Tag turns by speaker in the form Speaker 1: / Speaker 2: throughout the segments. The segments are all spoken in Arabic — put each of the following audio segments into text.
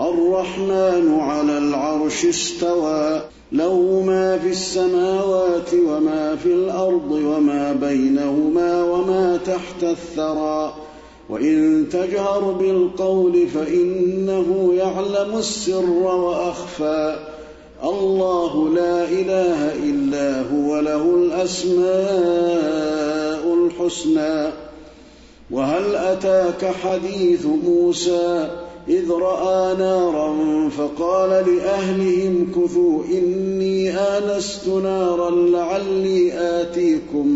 Speaker 1: الرحمن على العرش استوى له ما في السماوات وما في الأرض وما بينهما وما تحت الثرى. وإن تجهر بالقول فإنه يعلم السر وأخفى. الله لا إله إلا هو له الأسماء الحسنى. وهل أتاك حديث موسى إذ رأى نارا فقال لأهلهم كثوا إني آنست نارا لعلي آتيكم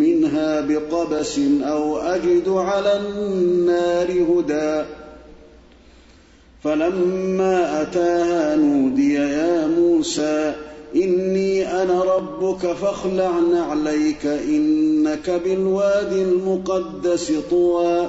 Speaker 1: منها بقبس أو أجد على النار هدى. فلما أتاها نودي يا موسى إني أنا ربك فاخلع نعليك إنك بالوادي المقدس طوى.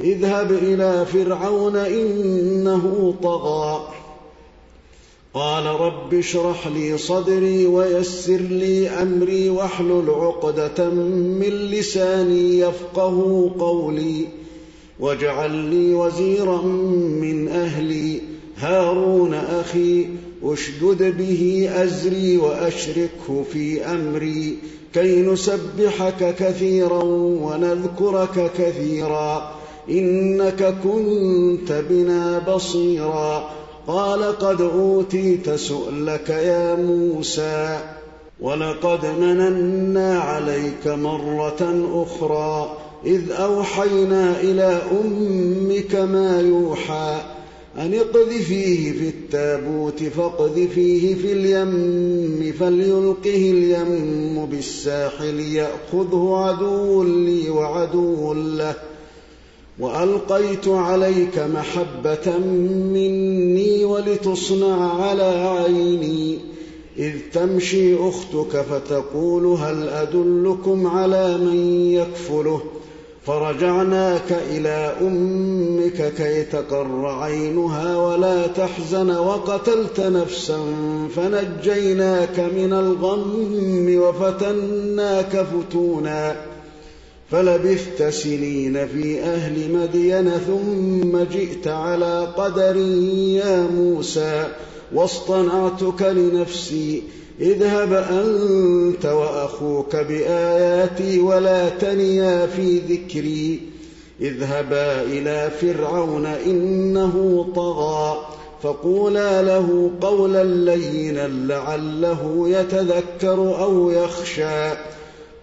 Speaker 2: اذهب إلى فرعون إنه طغى. قال رب اشرح لي صدري ويسر لي أمري واحلل عقدة من لساني يفقه قولي. واجعل لي وزيرا من أهلي. هارون أخي أشدد به أزري وأشركه في أمري. كي نسبحك كثيرا ونذكرك كثيرا. إنك كنت بنا بصيرا. قال قد أوتيت سؤلك يا موسى ولقد مننا عليك مرة أخرى إذ أوحينا إلى أمك ما يوحى أن اقذفيه في التابوت فاقذفيه في اليم فليلقه اليم بالساحل يأخذه عدو لي وعدو له. وألقيت عليك محبة مني ولتصنع على عيني. إذ تمشي أختك فتقول هل أدلكم على من يكفله؟ فرجعناك إلى أمك كي تقر عينها ولا تحزن وقتلت نفسا فنجيناك من الغم وفتناك فتونا. فلبثت سنين في أهل مدين ثم جئت على قدر يا موسى واصطنعتك لنفسي. اذهب أنت وأخوك بآياتي ولا تنيا في ذكري. اذهبا إلى فرعون إنه طغى فقولا له قولا لينا لعله يتذكر أو يخشى.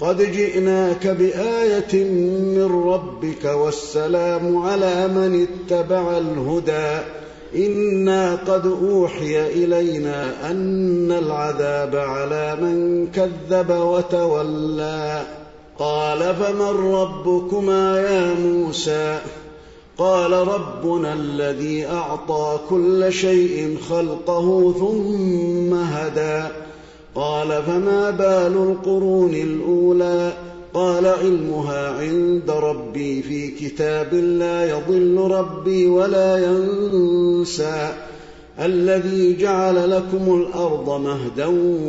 Speaker 2: قد جئناك بآية من ربك والسلام على من اتبع الهدى. إنا قد أوحي إلينا أن العذاب على من كذب وتولى. قال فمن ربكما يا موسى؟ قال ربنا الذي أعطى كل شيء خلقه ثم هدى. قال فما بال القرون الأولى؟ قال علمها عند ربي في كتاب لا يضل ربي ولا ينسى. الذي جعل لكم الأرض مهدا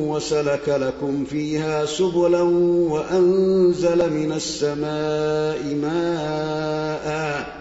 Speaker 2: وسلك لكم فيها سبلا وأنزل من السماء ماءً.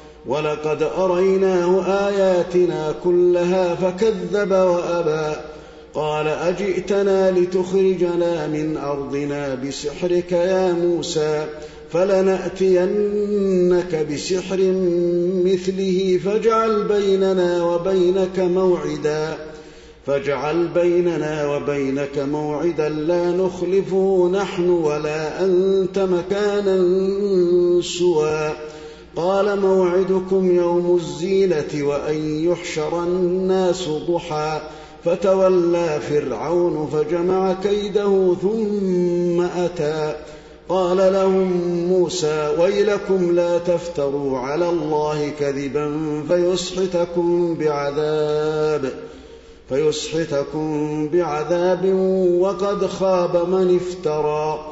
Speaker 2: ولقد أريناه آياتنا كلها فكذب وأبى. قال أجئتنا لتخرجنا من أرضنا بسحرك يا موسى فلنأتينك بسحر مثله فاجعل بيننا وبينك موعدا. فاجعل بيننا وبينك موعدا لا نخلفه نحن ولا أنت مكانا سوى. قال موعدكم يوم الزينة وأن يحشر الناس ضحى فتولى فرعون فجمع كيده ثم أتى. قال لهم موسى ويلكم لا تفتروا على الله كذبا فيسحتكم بعذاب فيسحتكم بعذاب وقد خاب من افترى.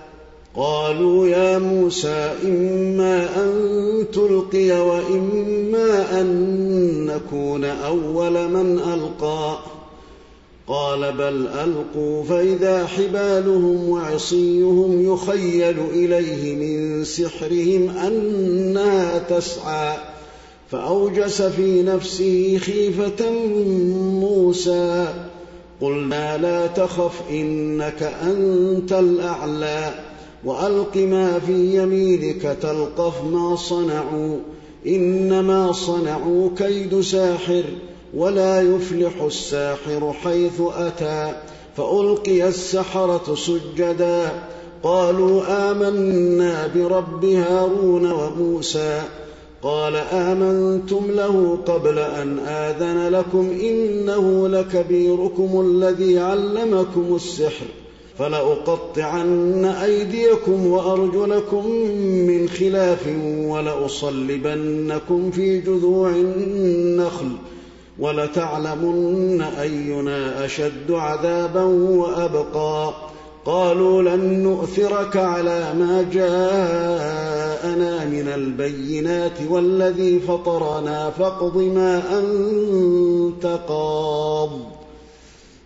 Speaker 2: قالوا يا موسى إما أن تلقي وإما أن نكون أول من ألقى. قال بل ألقوا فإذا حبالهم وعصيهم يخيل إليه من سحرهم أنها تسعى. فأوجس في نفسه خيفة موسى قلنا لا تخف إنك أنت الأعلى. وألق ما في يمينك تلقف ما صنعوا. إنما صنعوا كيد ساحر ولا يفلح الساحر حيث أتى. فألقي السحرة سجدا. قالوا آمنا برب هارون وموسى. قال آمنتم له قبل أن آذن لكم إنه لكبيركم الذي علمكم السحر. فلأقطعن أيديكم وأرجلكم من خلاف ولأصلبنكم في جذوع النخل ولتعلمن أينا أشد عذابا وأبقى. قالوا لن نؤثرك على ما جاءنا من البينات والذي فطرنا فاقض ما أنت قاض.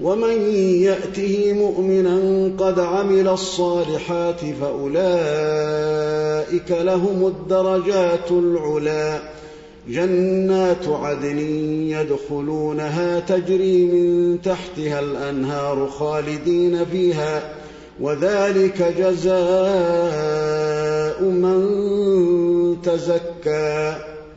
Speaker 2: ومن يأته مؤمنا قد عمل الصالحات فأولئك لهم الدرجات العلى جنات عدن يدخلونها تجري من تحتها الأنهار خالدين فيها وذلك جزاء من تزكى.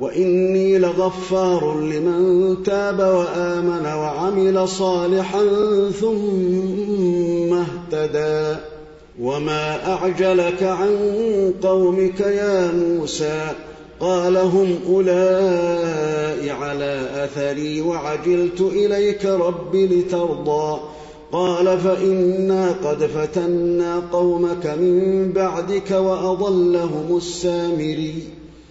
Speaker 2: وإني لغفار لمن تاب وآمن وعمل صالحا ثم اهتدى. وما أعجلك عن قومك يا موسى؟ قال هم اولئك على أثري وعجلت إليك رب لترضى. قال فإنا قد فتنا قومك من بعدك وأضلهم السامري.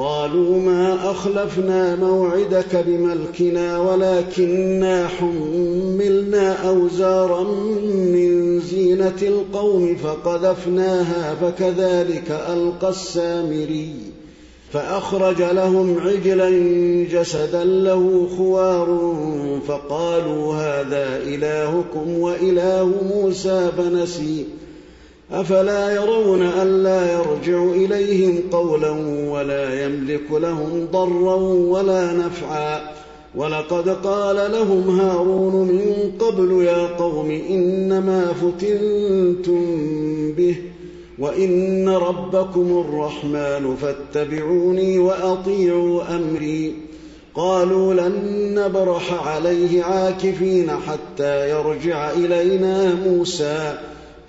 Speaker 2: قالوا ما أخلفنا موعدك بملكنا ولكنا حملنا أوزارا من زينة القوم فقذفناها فكذلك ألقى السامري فأخرج لهم عجلا جسدا له خوار فقالوا هذا إلهكم وإله موسى فنسي أفلا يرون ألا يرجع إليهم قولا ولا يملك لهم ضرا ولا نفعا ولقد قال لهم هارون من قبل يا قوم إنما فتنتم به وإن ربكم الرحمن فاتبعوني وأطيعوا أمري قالوا لن نبرح عليه عاكفين حتى يرجع إلينا موسى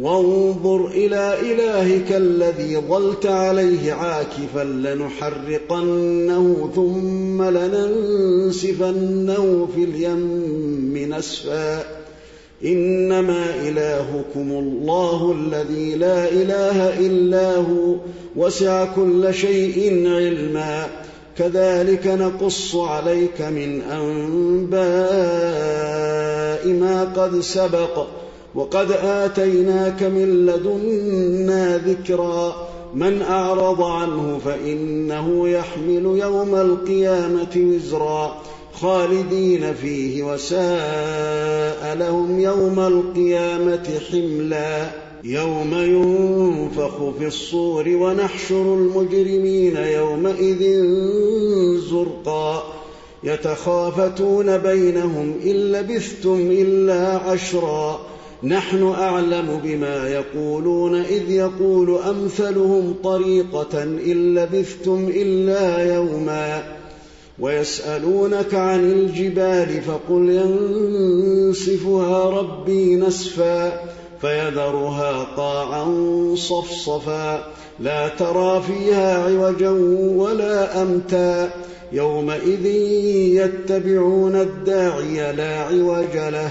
Speaker 2: وانظر إلى إلهك الذي ظلت عليه عاكفا لنحرقنه ثم لننسفنه في اليم نسفا. إنما إلهكم الله الذي لا إله إلا هو وسع كل شيء علما. كذلك نقص عليك من أنباء ما قد سبق. وقد آتيناك من لدنا ذكرا. من أعرض عنه فإنه يحمل يوم القيامة وزرا. خالدين فيه وساء لهم يوم القيامة حملا. يوم ينفخ في الصور ونحشر المجرمين يومئذ زرقا. يتخافتون بينهم إن لبثتم إلا عشرا. نحن أعلم بما يقولون إذ يقول أمثلهم طريقة إن لبثتم إلا يوما ويسألونك عن الجبال فقل ينسفها ربي نسفا فيذرها قاعا صفصفا لا ترى فيها عوجا ولا أمتا يومئذ يتبعون الداعي لا عوج له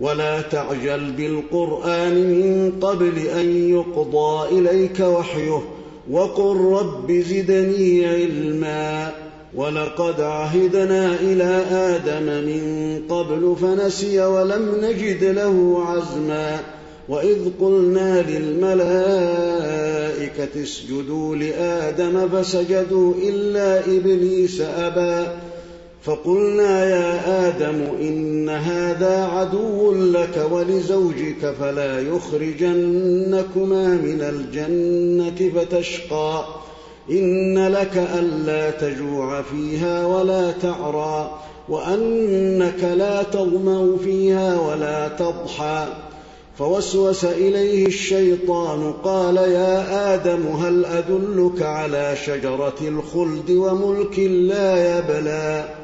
Speaker 2: ولا تعجل بالقرآن من قبل أن يقضى إليك وحيه وقل رب زدني علما ولقد عهدنا إلى آدم من قبل فنسي ولم نجد له عزما وإذ قلنا للملائكة اسجدوا لآدم فسجدوا إلا إبليس أبى فقلنا يا آدم إن هذا عدو لك ولزوجك فلا يخرجنكما من الجنة فتشقى. إن لك ألا تجوع فيها ولا تعرى وأنك لا تظما فيها ولا تضحى. فوسوس إليه الشيطان قال يا آدم هل أدلك على شجرة الخلد وملك لا يبلى؟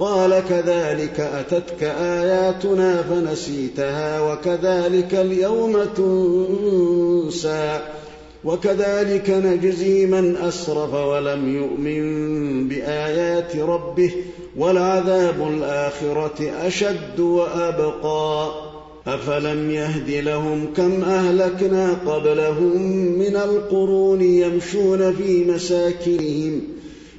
Speaker 2: قال كذلك أتتك آياتنا فنسيتها وكذلك اليوم تنسى وكذلك نجزي من أسرف ولم يؤمن بآيات ربه ولعذاب الآخرة أشد وأبقى أفلم يهد لهم كم أهلكنا قبلهم من القرون يمشون في مساكنهم